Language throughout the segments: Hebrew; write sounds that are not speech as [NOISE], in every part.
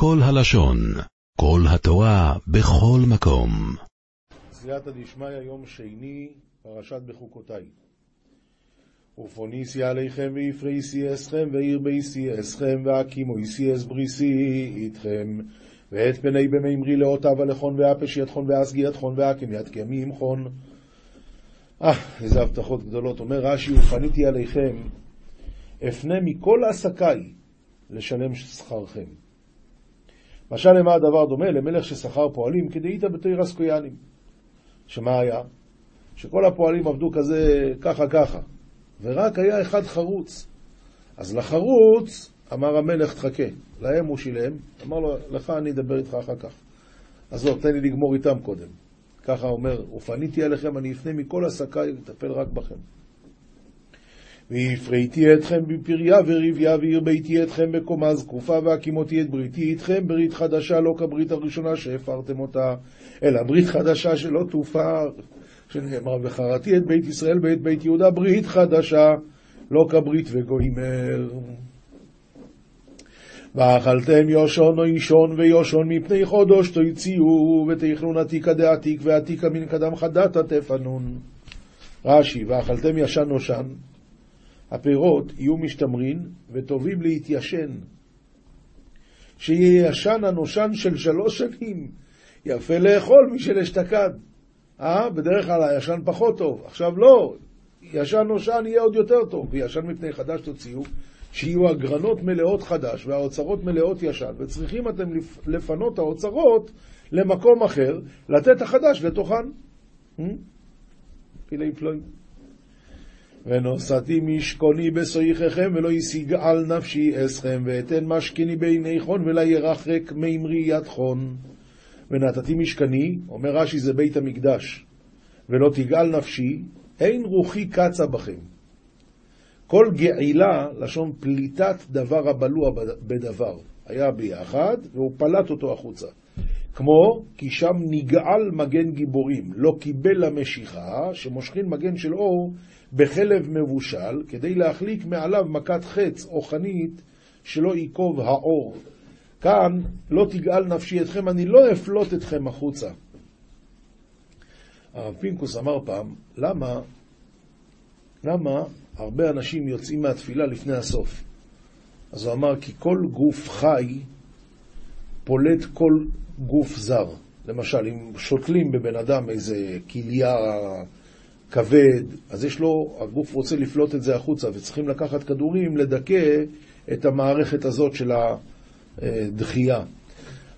כל הלשון, כל התורה, בכל מקום. סייעתא דשמיא, יום שני, פרשת בחוקותיי. ופוניסי עליכם ויפרייסי אסכם וירבייסי אסכם והקימויסי אס בריסי איתכם ואת פני במימרי לאותה ולכון ואפש ידכון ואסגי ידכון ואקם ידכם ימכון. אה, איזה הבטחות גדולות. אומר רש"י, ופניתי עליכם, אפנה מכל עסקיי לשלם שכרכם. משל למה הדבר דומה? למלך ששכר פועלים כדאיתא בתירס כהנים. שמה היה? שכל הפועלים עבדו כזה, ככה ככה, ורק היה אחד חרוץ. אז לחרוץ אמר המלך, תחכה. להם הוא שילם, אמר לו, לך אני אדבר איתך אחר כך. עזוב, תן לי לגמור איתם קודם. ככה אומר, ופניתי אליכם, אני אפנה מכל עסקיי, אטפל רק בכם. והפריתי אתכם בפריה וריביה, והרביתי אתכם בקומה זקופה, והקימותי את בריתי איתכם, ברית חדשה, לא כברית הראשונה שהפרתם אותה, אלא ברית חדשה שלא תופר, שנאמר, וחרתי את בית ישראל ואת בית יהודה, ברית חדשה, לא כברית וגוימר. ואכלתם יושון או אישון ויושון מפני חודש תוציאו ותאכלון עתיקה דעתיק ועתיקה מן קדם חדתא תפנון. רש"י, ואכלתם ישן נושן, הפירות יהיו משתמרין וטובים להתיישן. שיהיה ישן הנושן של שלוש שנים, יפה לאכול משל אשתקד. אה? בדרך כלל הישן פחות טוב. עכשיו לא, ישן נושן יהיה עוד יותר טוב, וישן מפני חדש תוציאו, שיהיו הגרנות מלאות חדש והאוצרות מלאות ישן, וצריכים אתם לפנות האוצרות למקום אחר, לתת החדש לתוכן. פלואים. ונוסעתי משכוני בסויככם, ולא ישיג על נפשי אסכם, ואתן משכני בעיני חון, ולא ירחק מימרי יד חון. ונתתי משכני, אומר רש"י זה בית המקדש, ולא תגאל נפשי, אין רוחי קצה בכם. כל גאילה, לשון פליטת דבר הבלוע בדבר. היה ביחד, והוא פלט אותו החוצה. כמו כי שם נגעל מגן גיבורים, לא קיבל למשיכה, שמושכין מגן של אור בחלב מבושל, כדי להחליק מעליו מכת חץ או חנית, שלא ייקוב האור. כאן, לא תגאל נפשי אתכם, אני לא אפלוט אתכם החוצה. הרב פינקוס אמר פעם, למה, למה הרבה אנשים יוצאים מהתפילה לפני הסוף? אז הוא אמר, כי כל גוף חי פולט כל גוף זר. למשל, אם שותלים בבן אדם איזה כליה כבד, אז יש לו, הגוף רוצה לפלוט את זה החוצה, וצריכים לקחת כדורים לדכא את המערכת הזאת של הדחייה.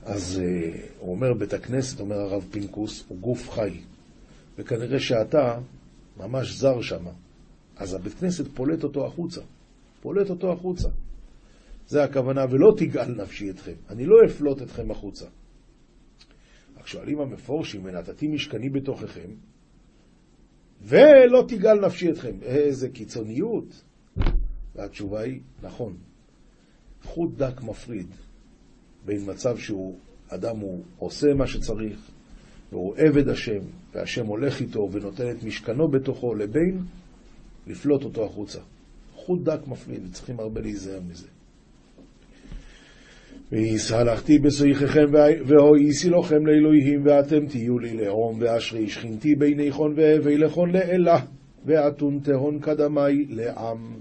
אז אה, הוא אומר, בית הכנסת, אומר הרב פינקוס, הוא גוף חי. וכנראה שאתה ממש זר שם. אז הבית כנסת פולט אותו החוצה. פולט אותו החוצה. זה הכוונה, ולא תגאל נפשי אתכם. אני לא אפלוט אתכם החוצה. רק שואלים המפורשים, ונתתי משכני בתוככם, ולא תגאל נפשי אתכם. איזה קיצוניות. והתשובה היא, נכון. חוט דק מפריד בין מצב שהוא, אדם הוא עושה מה שצריך, והוא עבד השם, והשם הולך איתו ונותן את משכנו בתוכו, לבין לפלוט אותו החוצה. חוט דק מפריד, וצריכים הרבה להיזהר מזה. והסהלכתי בסויככם והויסי לכם לאלוהים ואתם תהיו לי לאום ואשרי שכינתי ביני חון והבי לכון לאלה ואתון תהון קדמי לעם.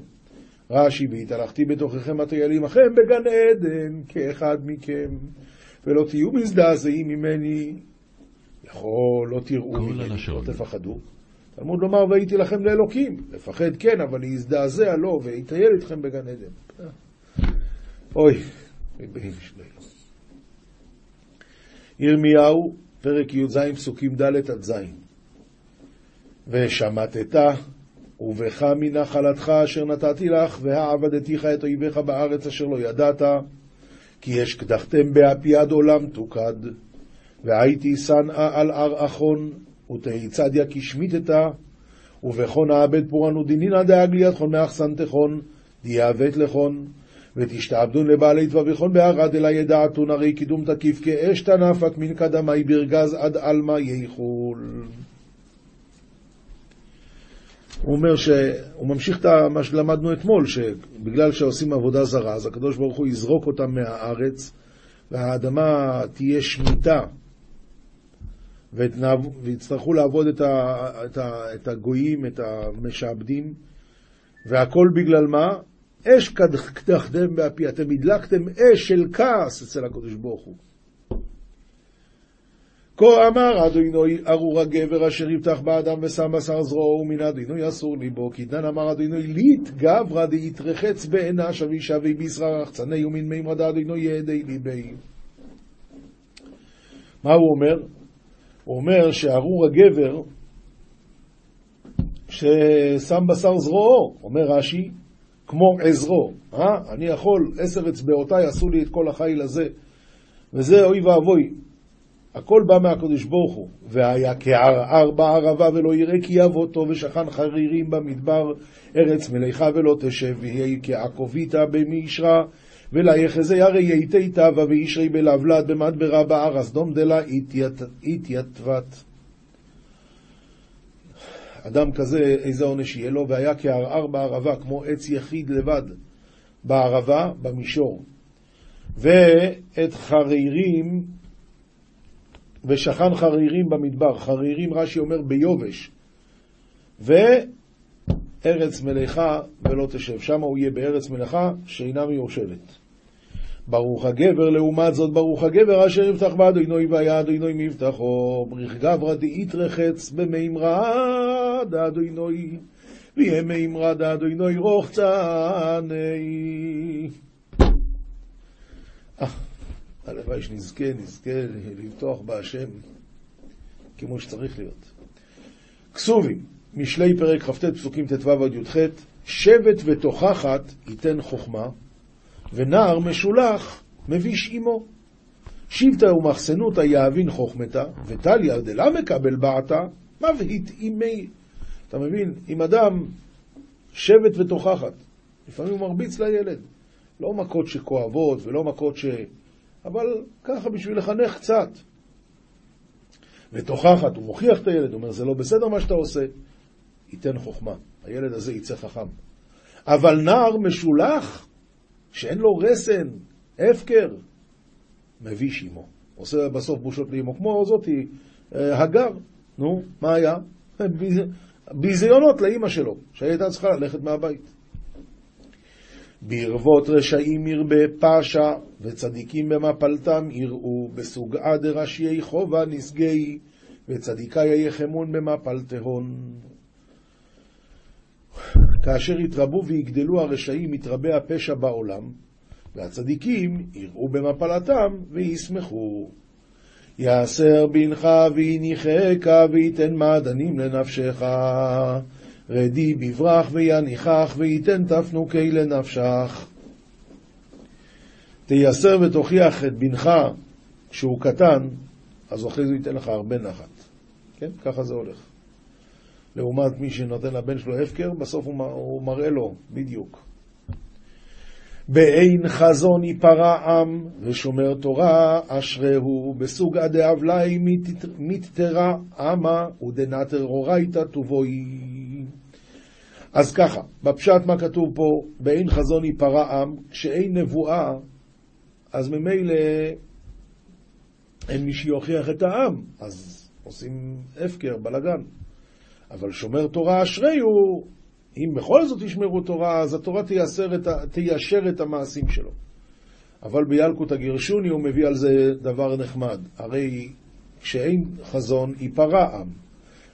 רש"י והתהלכתי בתוככם הטיילים לכם בגן עדן כאחד מכם ולא תהיו מזדעזעים ממני יכול לא תראו ממני, לא תפחדו. תלמוד לומר והייתי לכם לאלוקים, לפחד כן, אבל להזדעזע לא, ויטייל איתכם בגן עדן. אוי, ירמיהו, פרק י"ז, פסוקים ד' עד ז'. ושמטת, ובך מנחלתך אשר נתתי לך, והעבדתיך את אויביך בארץ אשר לא ידעת, כי יש קדחתם באפי עד עולם תוקד. והייתי שנאה על הר אחון, ותהיצדיה כי שמיטתה, ובכון העבד פורענו דינינא דאג לידכון מאחסן תכון, דיעבט לכון, ותשתעבדון לבעלי טבביכון בערד אלא ידעתון הרי קידום תקיף כאש תנפק מן קדמי ברגז עד עלמא ייחול. הוא אומר שהוא ממשיך את מה שלמדנו אתמול, שבגלל שעושים עבודה זרה, אז הקדוש ברוך הוא יזרוק אותם מהארץ, והאדמה תהיה שמיטה, ויצטרכו לעבוד את, ה, את, ה, את הגויים, את המשעבדים, והכל בגלל מה? אש קדחתם באפי, אתם הדלקתם אש של כעס אצל הקדוש ברוך הוא. כה אמר אדוני ארור הגבר אשר יפתח באדם ושם בשר זרועו ומן אדוני אסור ליבו כי דן אמר אדוני ליט גברא דאיתרחץ בעינה שבי שבי בישרה רחצני ומן מימרא דאדוני ידי ליבי. מה הוא אומר? הוא אומר שארור הגבר ששם בשר זרועו, אומר רש"י, כמו עזרו, אה? אני יכול, עשר אצבעותיי עשו לי את כל החיל הזה, וזה אוי ואבוי, הכל בא מהקדוש ברוך הוא. והיה כערער בערבה ולא יראה כי יבוא ושכן חרירים במדבר ארץ מליכה ולא תשב ויהי כעקוביתא במישרא ולה יחזה ירא יהיתי תבה וישרי בלבלד במדברה בארס דום דלה התייתבת. אדם כזה, איזה עונש יהיה לו? והיה כערער בערבה, כמו עץ יחיד לבד בערבה, במישור. ואת חרירים ושכן חרירים במדבר. חרירים, רש"י אומר, ביובש. וארץ מלאכה ולא תשב. שם הוא יהיה בארץ מלאכה שאינה מיושבת. ברוך הגבר, לעומת זאת, ברוך הגבר אשר יפתח בעד עינוי והיה עינוי מבטחו, בריך גברא דאית רחץ עינוי, ויהיה מימרא דעד עינוי רוחצני. הלוואי שנזכה, נזכה לבטוח בהשם כמו שצריך להיות. כסובים, משלי פרק כ"ט פסוקים ט"ו עד י"ח, שבט ותוכחת ייתן חוכמה, ונער משולח מביש עמו. שבטה ומחסנותא יאבין חוכמתה, וטליה דלה מקבל בעתה, מבהית עמי. אתה מבין? אם אדם שבט ותוכחת, לפעמים הוא מרביץ לילד. לא מכות שכואבות ולא מכות ש... אבל ככה בשביל לחנך קצת. ותוכחת, הוא מוכיח את הילד, הוא אומר, זה לא בסדר מה שאתה עושה, ייתן חוכמה. הילד הזה יצא חכם. אבל נער משולח, שאין לו רסן, הפקר, מביש עמו. עושה בסוף בושות לאמו, כמו זאתי, אה, הגר. נו, מה היה? [LAUGHS] ביזיונות לאימא שלו, שהייתה צריכה ללכת מהבית. ברבות רשעים ירבה פשע, וצדיקים במפלתם יראו, בסוגעה דרשיי חובה נשגי, וצדיקי היחמון במפל תהון. כאשר יתרבו ויגדלו הרשעים, יתרבה הפשע בעולם, והצדיקים יראו במפלתם וישמחו. יעשר בנך ויניחך וייתן מעדנים לנפשך. רדי בברח ויניחך וייתן תפנוקי לנפשך. תייסר ותוכיח את בנך כשהוא קטן, אז אחרי זה ייתן לך הרבה נחת. כן? ככה זה הולך. לעומת מי שנותן לבן שלו הפקר, בסוף הוא מראה לו בדיוק. באין חזון ייפרע עם, ושומר תורה אשריהו, בסוג עדי אבלי מתתרה עמה, ודנתר אורייתא תובוי. אז ככה, בפשט מה כתוב פה? באין חזון ייפרע עם, כשאין נבואה, אז ממילא אין מי שיוכיח את העם, אז עושים הפקר, בלאגן. אבל שומר תורה אשרי הוא, אם בכל זאת ישמרו תורה, אז התורה תיישר את, תיישר את המעשים שלו. אבל בילקוט הגירשוני הוא מביא על זה דבר נחמד. הרי כשאין חזון, ייפרע עם.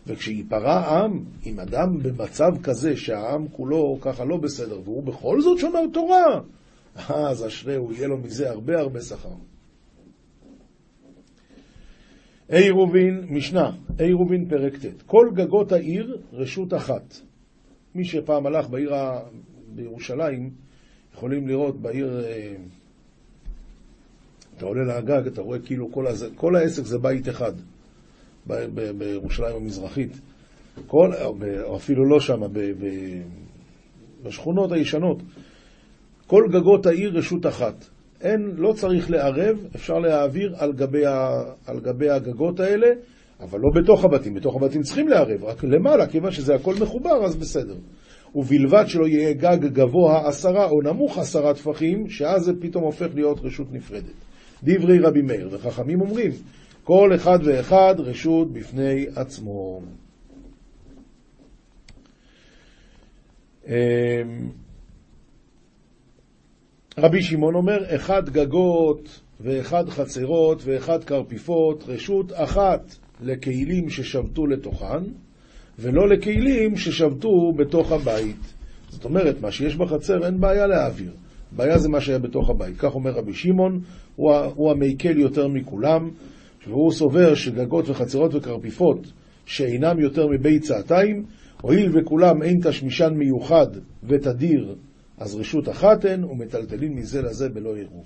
וכשייפרע עם, אם אדם במצב כזה שהעם כולו ככה לא בסדר, והוא בכל זאת שומר תורה, אז אשריהו, יהיה לו מזה הרבה הרבה שכר. אי רובין, משנה, אי רובין פרק ט', כל גגות העיר רשות אחת. מי שפעם הלך בעיר ה... בירושלים, יכולים לראות בעיר, אה, אתה עולה לגג, אתה רואה כאילו כל, הזה, כל העסק זה בית אחד. בירושלים המזרחית, כל, או אפילו לא שם, בשכונות הישנות, כל גגות העיר רשות אחת. אין, לא צריך לערב, אפשר להעביר על גבי, ה, על גבי הגגות האלה, אבל לא בתוך הבתים. בתוך הבתים צריכים לערב, רק למעלה, כיוון שזה הכל מחובר, אז בסדר. ובלבד שלא יהיה גג גבוה עשרה או נמוך עשרה טפחים, שאז זה פתאום הופך להיות רשות נפרדת. דברי רבי מאיר, וחכמים אומרים, כל אחד ואחד רשות בפני עצמו. אמ, רבי שמעון אומר, אחד גגות ואחד חצרות ואחד קרפיפות, רשות אחת לכלים ששבתו לתוכן, ולא לכלים ששבתו בתוך הבית. זאת אומרת, מה שיש בחצר אין בעיה להעביר. הבעיה זה מה שהיה בתוך הבית. כך אומר רבי שמעון, הוא, הוא המקל יותר מכולם, והוא סובר שגגות וחצרות וקרפיפות שאינם יותר מבית צעתיים, הואיל וכולם אין תשמישן מיוחד ותדיר, אז רשות אחת הן, ומטלטלין מזה לזה בלא עירוב.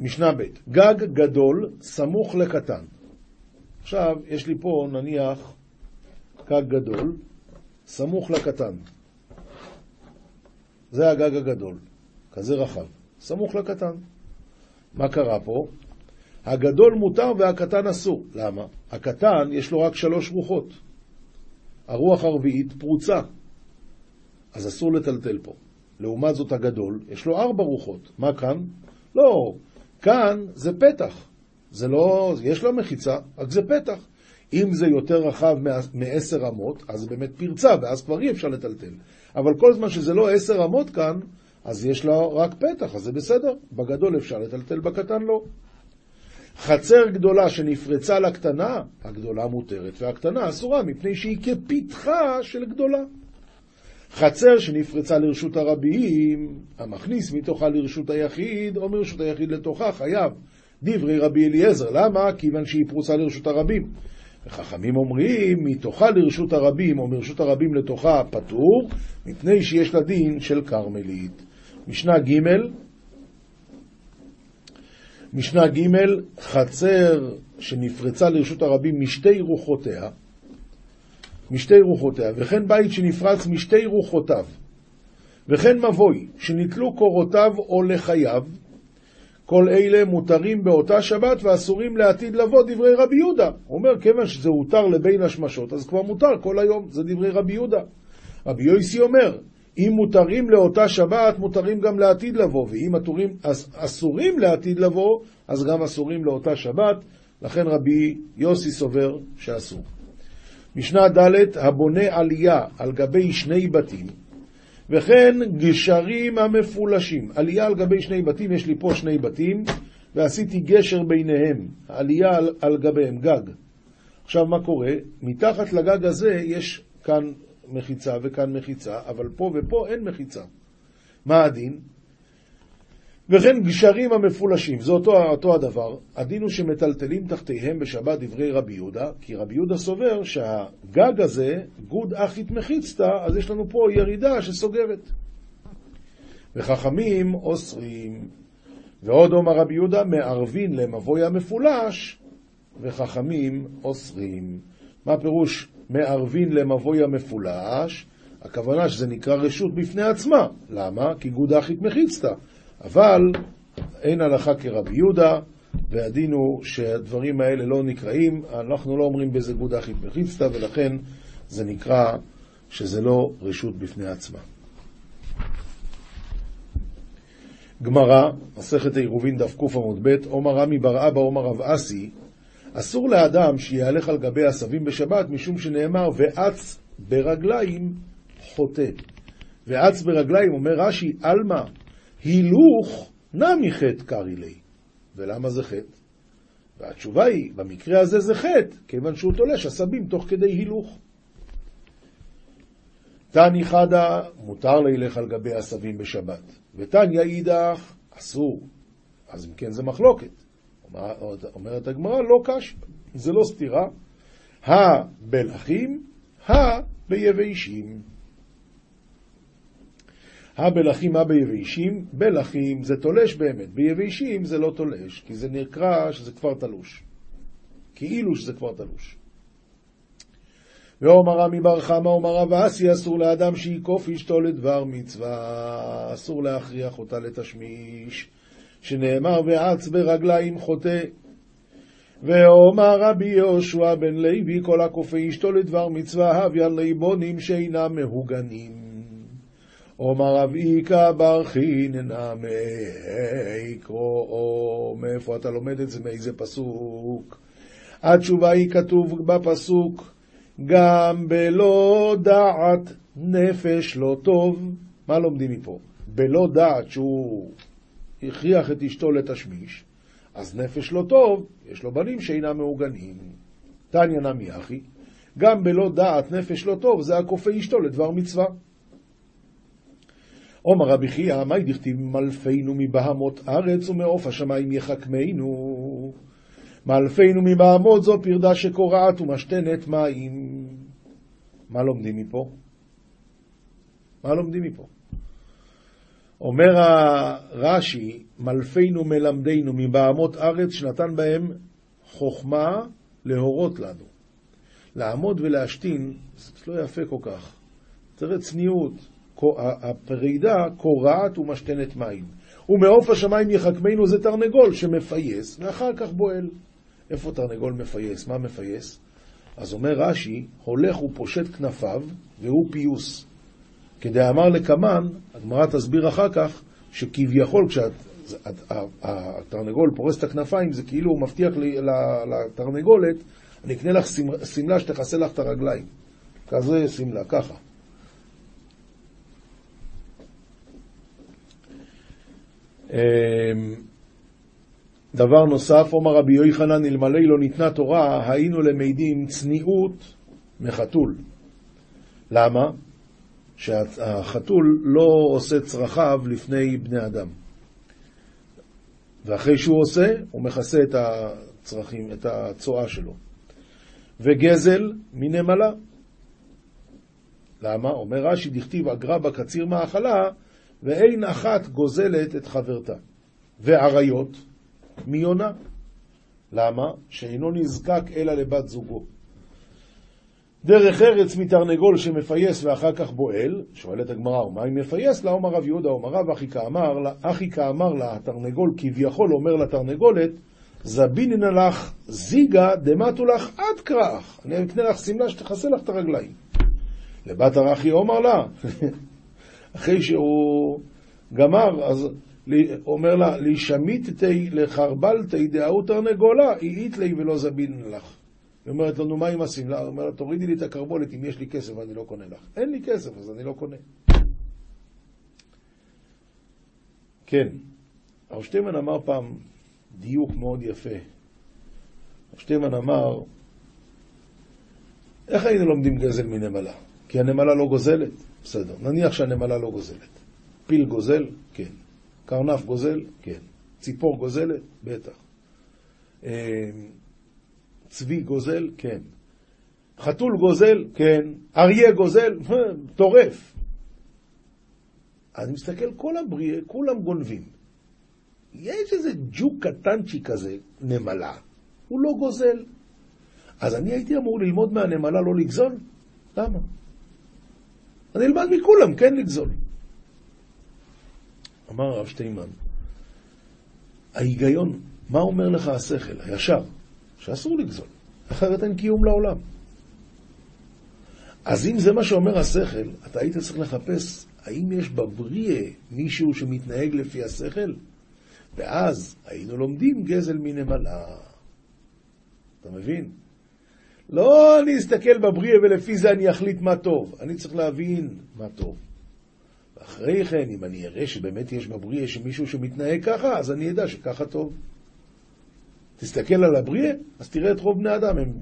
משנה ב' גג גדול סמוך לקטן. עכשיו, יש לי פה נניח גג גדול סמוך לקטן. זה הגג הגדול, כזה רחב, סמוך לקטן. מה קרה פה? הגדול מותר והקטן אסור. למה? הקטן יש לו רק שלוש רוחות. הרוח הרביעית פרוצה, אז אסור לטלטל פה. לעומת זאת הגדול, יש לו ארבע רוחות. מה כאן? לא, כאן זה פתח. זה לא, יש לו מחיצה, רק זה פתח. אם זה יותר רחב מעשר אמות, אז זה באמת פרצה, ואז כבר אי אפשר לטלטל. אבל כל זמן שזה לא עשר אמות כאן, אז יש לה רק פתח, אז זה בסדר. בגדול אפשר לטלטל, בקטן לא. חצר גדולה שנפרצה לקטנה, הגדולה מותרת והקטנה אסורה, מפני שהיא כפתחה של גדולה. חצר שנפרצה לרשות הרבים, המכניס מתוכה לרשות היחיד, או מרשות היחיד לתוכה, חייב. דברי רבי אליעזר, למה? כיוון שהיא פרוצה לרשות הרבים. וחכמים אומרים, מתוכה לרשות הרבים, או מרשות הרבים לתוכה, פטור, מפני שיש לה דין של כרמלית. משנה ג' משנה ג' חצר שנפרצה לרשות הרבים משתי רוחותיה, משתי רוחותיה, וכן בית שנפרץ משתי רוחותיו, וכן מבוי שנתלו קורותיו או לחייו, כל אלה מותרים באותה שבת ואסורים לעתיד לבוא דברי רבי יהודה. הוא אומר, כיוון שזה הותר לבין השמשות, אז כבר מותר כל היום, זה דברי רבי יהודה. רבי יויסי אומר, אם מותרים לאותה שבת, מותרים גם לעתיד לבוא, ואם אתורים, אסורים לעתיד לבוא, אז גם אסורים לאותה שבת, לכן רבי יוסי סובר שאסור. משנה ד' הבונה עלייה על גבי שני בתים, וכן גשרים המפולשים. עלייה על גבי שני בתים, יש לי פה שני בתים, ועשיתי גשר ביניהם, עלייה על, על גביהם, גג. עכשיו מה קורה? מתחת לגג הזה יש כאן מחיצה וכאן מחיצה, אבל פה ופה אין מחיצה. מה הדין? וכן גשרים המפולשים, זה אותו, אותו הדבר. הדין הוא שמטלטלים תחתיהם בשבת דברי רבי יהודה, כי רבי יהודה סובר שהגג הזה, גוד אחית מחיצתא, אז יש לנו פה ירידה שסוגרת. וחכמים אוסרים. ועוד אומר רבי יהודה, מערבין למבוי המפולש, וחכמים אוסרים. מה פירוש מערבין למבוי המפולש? הכוונה שזה נקרא רשות בפני עצמה. למה? כי גוד אחית מחיצתא. אבל אין הלכה כרבי יהודה, והדין הוא שהדברים האלה לא נקראים, אנחנו לא אומרים באיזה גוד אחית מחיצתא, ולכן זה נקרא שזה לא רשות בפני עצמה. גמרא, מסכת עירובין דף ק עמוד ב', עומר רמי בר אבא עומר רב אסי, אסור לאדם שיהלך על גבי עשבים בשבת, משום שנאמר, ואץ ברגליים חוטא. ואץ ברגליים, אומר רש"י, עלמא, הילוך נמי חטא קרעי לי. ולמה זה חטא? והתשובה היא, במקרה הזה זה חטא, כיוון שהוא תולש עשבים תוך כדי הילוך. תני חדה, מותר לילך על גבי עשבים בשבת, ותניא אידך, אסור. אז אם כן זה מחלוקת. אומרת הגמרא, לא קש, זה לא סתירה. הבלחים, הביבשים. הבלחים, הביבשים, בלחים זה תולש באמת, ביבשים זה לא תולש, כי זה נקרא שזה כבר תלוש. כאילו שזה כבר תלוש. ואומר רמי בר חמא, אומר רב אסי, אסור לאדם שיקוף אשתו לדבר מצווה, אסור להכריח אותה לתשמיש, שנאמר ואץ ברגליים חוטא. ואומר רבי יהושע בן לוי, כל הכופה אשתו לדבר מצווה, הביא על ליבונים שאינם מהוגנים. עומר רב איכא בר חיננה קרוא, מאיפה אתה לומד את זה, מאיזה פסוק? התשובה היא כתוב בפסוק, גם בלא דעת נפש לא טוב. מה לומדים מפה? בלא דעת שהוא הכריח את אשתו לתשמיש, אז נפש לא טוב, יש לו בנים שאינם מעוגנים. תניא נמי אחי, גם בלא דעת נפש לא טוב, זה הכופה אשתו לדבר מצווה. עומר רבי חייא, מאי דכתיב מלפינו מבהמות ארץ ומעוף השמיים יחכמנו. מאלפינו מבהמות זו פרדה שקורעת ומשתנת מים. מה לומדים מפה? מה לומדים מפה? אומר הרש"י, מלפינו מלמדינו מבהמות ארץ שנתן בהם חוכמה להורות לנו. לעמוד ולהשתין, זה לא יפה כל כך. תראה צניעות, הפרידה קורעת ומשתנת מים. ומעוף השמיים יחכמנו זה תרנגול שמפייס, ואחר כך בועל. איפה תרנגול מפייס? מה מפייס? אז אומר רש"י, הולך ופושט כנפיו, והוא פיוס. כדאמר לקמן, הגמרא תסביר אחר כך, שכביכול כשהתרנגול פורס את הכנפיים, זה כאילו הוא מבטיח לתרנגולת, אני אקנה לך שמלה שתכסה לך את הרגליים. כזה שמלה, ככה. דבר נוסף, אומר רבי יוחנן, אלמלא לא ניתנה תורה, היינו למדים צניעות מחתול. למה? שהחתול לא עושה צרכיו לפני בני אדם. ואחרי שהוא עושה, הוא מכסה את הצרכים, את הצואה שלו. וגזל מנמלה. למה? אומר רש"י, דכתיב אגרה בקציר מאכלה, ואין אחת גוזלת את חברתה. ואריות מיונה. למה? שאינו נזקק אלא לבת זוגו. דרך ארץ מתרנגול שמפייס ואחר כך בועל, שואלת הגמרא, ומה אם מפייס לה? אומר רב יהודה, אומר רב אחי כאמר לה, אחי כאמר לה, התרנגול כביכול אומר לתרנגולת, זביננה לך זיגה דמטו לך עד קראך. אני אקנה לך שמלה שתכסה לך את הרגליים. לבת הרכי אומר לה, אחרי שהוא גמר, אז אומר לה, להישמית תהי לחרבל תהי דאהו תרנגולה, אית לי ולא זבין לך. היא אומרת לנו, מה עם השמלה? היא אומרת, תורידי לי את הקרבולת אם יש לי כסף ואני לא קונה לך. אין לי כסף, אז אני לא קונה. כן, הרב שטיימן אמר פעם דיוק מאוד יפה. הרב שטיימן אמר, איך היינו לומדים גזל מנמלה? כי הנמלה לא גוזלת? בסדר, נניח שהנמלה לא גוזלת. פיל גוזל? כן. קרנף גוזל? כן. ציפור גוזלת? בטח. אה, צבי גוזל? כן. חתול גוזל? כן. אריה גוזל? טורף. אני מסתכל, כל הבריאה, כולם גונבים. יש איזה ג'וק קטנצ'י כזה, נמלה, הוא לא גוזל. אז אני הייתי אמור ללמוד מהנמלה לא לגזול? למה? אני אלמד מכולם כן לגזול. אמר הרב שטיינמן, ההיגיון, מה אומר לך השכל, הישר, שאסור לגזול, אחרת אין קיום לעולם. אז אם זה מה שאומר השכל, אתה היית צריך לחפש האם יש בבריאה מישהו שמתנהג לפי השכל? ואז היינו לומדים גזל מנמלה. אתה מבין? לא אני אסתכל בבריאה ולפי זה אני אחליט מה טוב. אני צריך להבין מה טוב. ואחרי כן, אם אני אראה שבאמת יש בבריאה שמישהו שמתנהג ככה, אז אני אדע שככה טוב. תסתכל על הבריאה, אז תראה את רוב בני אדם, הם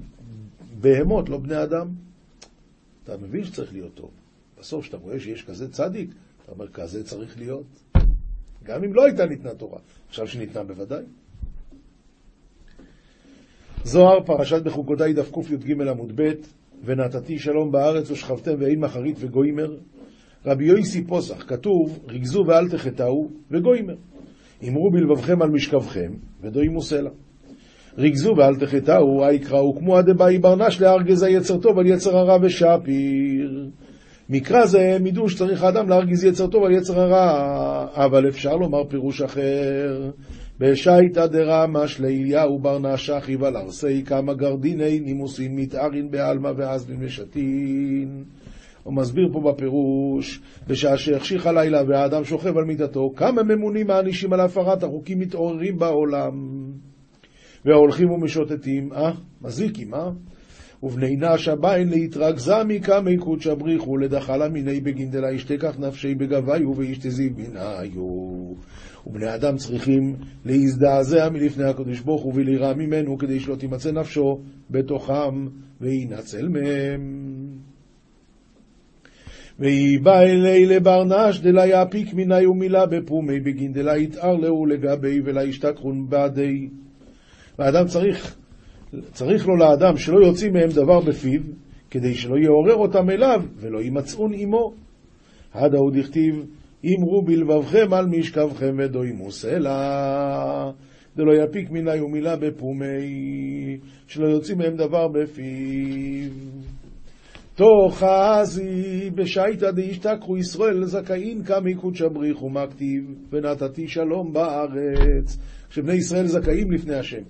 בהמות, לא בני אדם. אתה מבין שצריך להיות טוב. בסוף, כשאתה רואה שיש כזה צדיק, אתה אומר, כזה צריך להיות. גם אם לא הייתה ניתנה תורה. עכשיו שניתנה בוודאי. זוהר, פרשת בחוקותיי, דף קי"ג עמוד ב', ונתתי שלום בארץ ושכבתם ואין מחרית וגוימר. רבי יויסי פוסח, כתוב, ריגזו ואל תחטאו וגוימר. אמרו בלבבכם על משכבכם, ודוימו סלע. ריגזו ואל תחטאו, אי קראו כמו הדבאי ברנש להרגז היצר טוב על יצר הרע ושפיר. מקרא זה הם ידעו שצריך האדם להרגיז יצר טוב על יצר הרע, אבל אפשר לומר פירוש אחר. בשייטא דרמא שליליהו בר חיבל ארסי כמה גרדיני נימוסין מתארין בעלמא ואזלין ושתין. הוא מסביר פה בפירוש, בשעה שהחשיך הלילה והאדם שוכב על מיטתו, כמה ממונים מענישים על הפרת החוקים מתעוררים בעולם. וההולכים ומשוטטים, אה? מזיקים, אה? ובני נש הבאין להתרכזה מקמי קודשא בריחו לדחלה מיני בגין דלה ישתכח נפשי בגביו וישתזיב מנהיו. ובני אדם צריכים להזדעזע מלפני הקדוש ברוך הוא ולירא ממנו כדי שלא תימצא נפשו בתוכם וינצל מהם. ויהי בא אלי לברנש דלה יעפיק מיני ומילה בפומי בגין דלה יתאר להו לגבי ולה ישתכחון בעדי. והאדם צריך, צריך לו לאדם שלא יוציא מהם דבר בפיו, כדי שלא יעורר אותם אליו ולא ימצאון עמו. עד ההוא דכתיב אמרו בלבבכם על משכבכם ודוימו סלע, דלא יפיק מילה ומילה בפומי, שלא יוציא מהם דבר בפיו. תוך עזי בשייטא דאישתכחו ישראל זכאין קמי קודשא בריחו מכתיב ונתתי שלום בארץ. שבני ישראל זכאים לפני השם.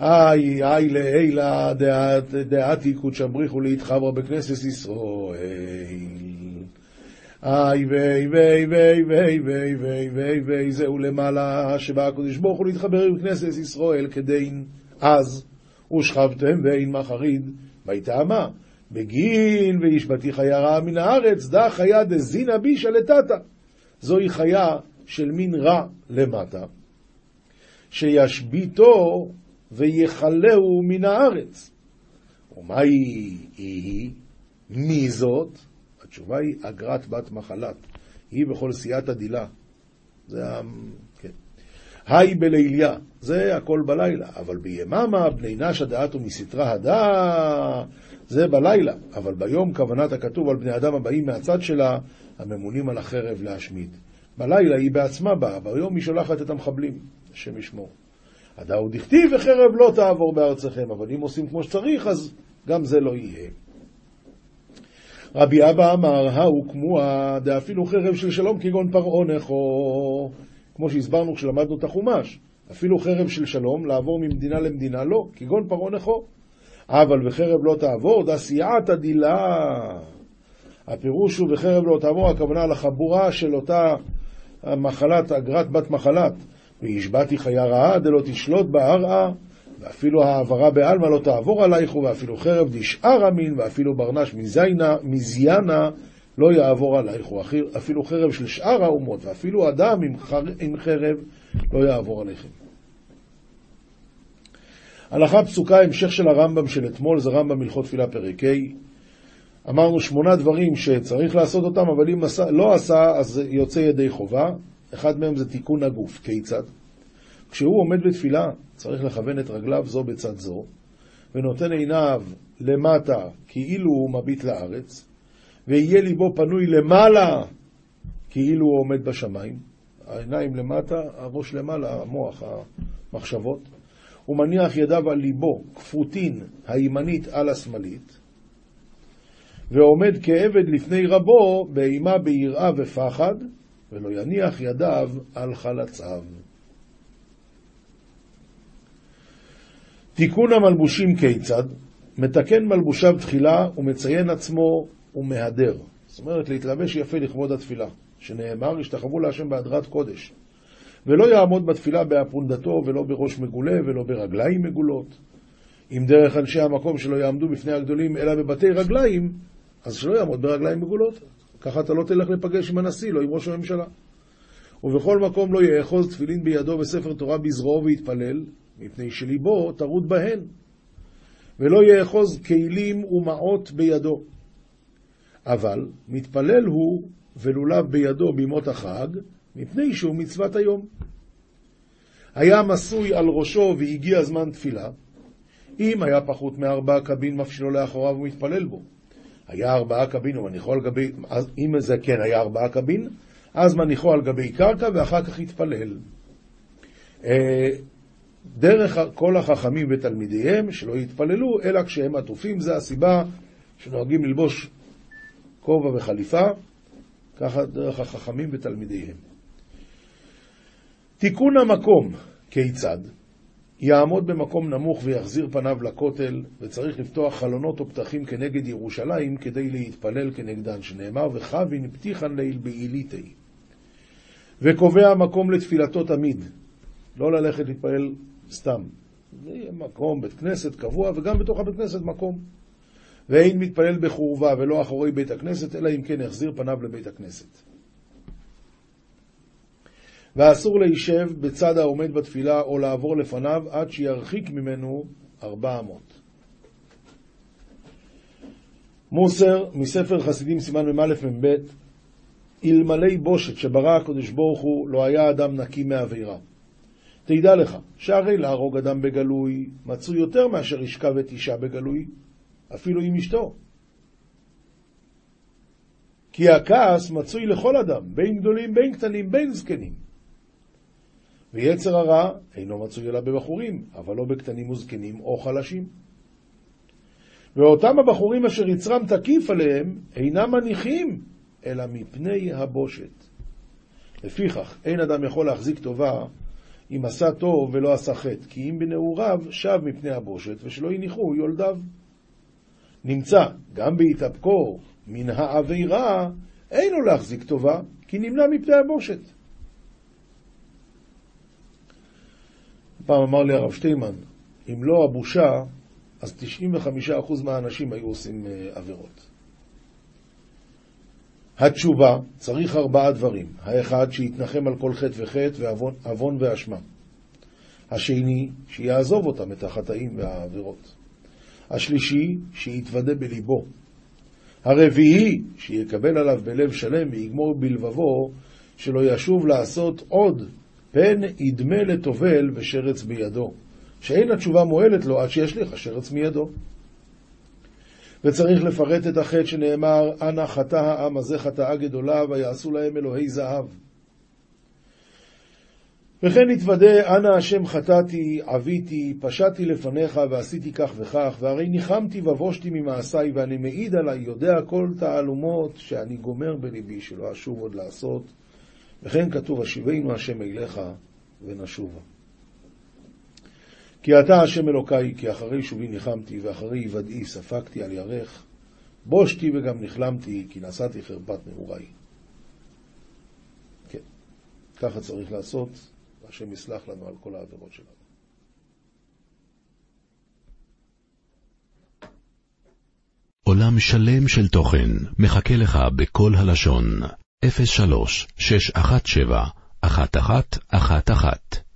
איי, איי לעילה דעתי קודשא בריחו להתחבר בכנסת ישראל. איי ויי ויי ויי ויי ויי ויי ויי ויי זהו למעלה שבא הקדוש ברוך הוא להתחבר עם כנסת ישראל כדין אז ושכבתם ואין מחריד. ויטעמה בגין וישבתי חיה רעה מן הארץ דא חיה דזינא בישא לטאטא זוהי חיה של מין רע למטה שישביתו ויכלהו מן הארץ ומהי היא? מי זאת? התשובה היא אגרת בת מחלת. היא בכל סייעתא דילה. זה ה... כן. היי בליליה, זה הכל בלילה. אבל ביממה בני נשא דעתו מסתרא הדא, זה בלילה. אבל ביום כוונת הכתוב על בני אדם הבאים מהצד שלה, הממונים על החרב להשמיד. בלילה היא בעצמה באה, ביום היא שולחת את המחבלים, השם ישמור. הדא הוא דכתיב וחרב לא תעבור בארצכם, אבל אם עושים כמו שצריך, אז גם זה לא יהיה. רבי אבא אמר, ההוא כמוה דאפילו חרב של שלום כגון פרעה נכו. כמו שהסברנו כשלמדנו את החומש, אפילו חרב של שלום, לעבור ממדינה למדינה, לא, כגון פרעה נכו. אבל בחרב לא תעבור, דה סייעתא דילה. הפירוש הוא בחרב לא תעבור, הכוונה לחבורה של אותה מחלת, אגרת בת מחלת. והשבעתי חיה רעה דלא תשלוט בהרעה. ואפילו העברה בעלמא לא תעבור עלייך, ואפילו חרב דשאר אמין, ואפילו ברנש מזיינה, מזיינה לא יעבור עלייך, אפילו חרב של שאר האומות, ואפילו אדם עם, חר, עם חרב לא יעבור עליכם. הלכה פסוקה, המשך של הרמב"ם של אתמול, זה רמב"ם הלכות תפילה פרק ה'. אמרנו שמונה דברים שצריך לעשות אותם, אבל אם עשה, לא עשה, אז יוצא ידי חובה. אחד מהם זה תיקון הגוף. כיצד? כשהוא עומד בתפילה, צריך לכוון את רגליו זו בצד זו, ונותן עיניו למטה כאילו הוא מביט לארץ, ויהיה ליבו פנוי למעלה כאילו הוא עומד בשמיים. העיניים למטה, הראש למעלה, המוח, המחשבות. הוא מניח ידיו על ליבו, כפותין הימנית על השמאלית, ועומד כעבד לפני רבו באימה ביראה ופחד, ולא יניח ידיו על חלציו. תיקון המלבושים כיצד? מתקן מלבושיו תחילה ומציין עצמו ומהדר. זאת אומרת, להתלבש יפה לכבוד התפילה, שנאמר, השתחוו להשם בהדרת קודש. ולא יעמוד בתפילה בהפונדתו ולא בראש מגולה ולא ברגליים מגולות. אם דרך אנשי המקום שלא יעמדו בפני הגדולים אלא בבתי רגליים, אז שלא יעמוד ברגליים מגולות. ככה אתה לא תלך לפגש עם הנשיא, לא עם ראש הממשלה. ובכל מקום לא יאחוז תפילין בידו וספר תורה בזרועו ויתפלל, מפני שליבו טרוד בהן, ולא יאחוז כלים ומעות בידו. אבל מתפלל הוא ולולב בידו בימות החג, מפני שהוא מצוות היום. היה מסוי על ראשו והגיע זמן תפילה, אם היה פחות מארבעה קבין מפשילו לאחוריו ומתפלל בו. היה ארבעה קבין ומניחו על גבי, אם זה כן היה ארבעה קבין, אז מניחו על גבי קרקע ואחר כך התפלל. אה, דרך כל החכמים ותלמידיהם, שלא יתפללו, אלא כשהם עטופים, זה הסיבה שנוהגים ללבוש כובע וחליפה, ככה דרך החכמים ותלמידיהם. תיקון המקום, כיצד? יעמוד במקום נמוך ויחזיר פניו לכותל, וצריך לפתוח חלונות או פתחים כנגד ירושלים כדי להתפלל כנגדן, שנאמר, וחבין פתיחן ליל בעיליתי. וקובע מקום לתפילתו תמיד, לא ללכת להתפלל סתם. מקום, בית כנסת קבוע, וגם בתוך הבית כנסת מקום. ואין מתפלל בחורבה ולא אחורי בית הכנסת, אלא אם כן יחזיר פניו לבית הכנסת. ואסור להישב בצד העומד בתפילה או לעבור לפניו עד שירחיק ממנו ארבע אמות. מוסר מספר חסידים סימן מ"א מ"ב אלמלא בושת שברא הקדוש ברוך הוא לא היה אדם נקי מעבירה. תדע לך שהרי להרוג אדם בגלוי מצוי יותר מאשר ישכב את אישה בגלוי, אפילו עם אשתו. כי הכעס מצוי לכל אדם, בין גדולים, בין קטנים, בין זקנים. ויצר הרע אינו מצוי אלא בבחורים, אבל לא בקטנים וזקנים או חלשים. ואותם הבחורים אשר יצרם תקיף עליהם, אינם מניחים, אלא מפני הבושת. לפיכך, אין אדם יכול להחזיק טובה אם עשה טוב ולא עשה חטא, כי אם בנעוריו שב מפני הבושת, ושלא יניחו יולדיו. נמצא גם בהתאפקו מן העבירה, אין לו להחזיק טובה, כי נמנע מפני הבושת. פעם אמר לי הרב שטיימן, אם לא הבושה, אז 95% מהאנשים היו עושים אה, עבירות. התשובה, צריך ארבעה דברים. האחד, שיתנחם על כל חטא וחטא ועוון ואשמה. השני, שיעזוב אותם, את החטאים והעבירות. השלישי, שיתוודה בליבו. הרביעי, שיקבל עליו בלב שלם ויגמור בלבבו, שלא ישוב לעשות עוד פן ידמה לטובל ושרץ בידו, שאין התשובה מועלת לו עד שישליך השרץ מידו. וצריך לפרט את החטא שנאמר, אנא חטא העם הזה חטאה גדולה, ויעשו להם אלוהי זהב. וכן נתוודה, אנא השם חטאתי, עוויתי, פשעתי לפניך, ועשיתי כך וכך, והרי ניחמתי ובושתי ממעשיי, ואני מעיד עליי, יודע כל תעלומות, שאני גומר בליבי שלא אשוב עוד לעשות, וכן כתוב, השיבנו השם אליך ונשובה. כי אתה השם אלוקיי, כי אחרי שובי ניחמתי, ואחרי היוודעי ספגתי על ירך, בושתי וגם נכלמתי, כי נשאתי חרפת נעוריי. כן, ככה צריך לעשות, והשם יסלח לנו על כל העבירות שלנו. עולם שלם של תוכן מחכה לך בכל הלשון. 03 617 1111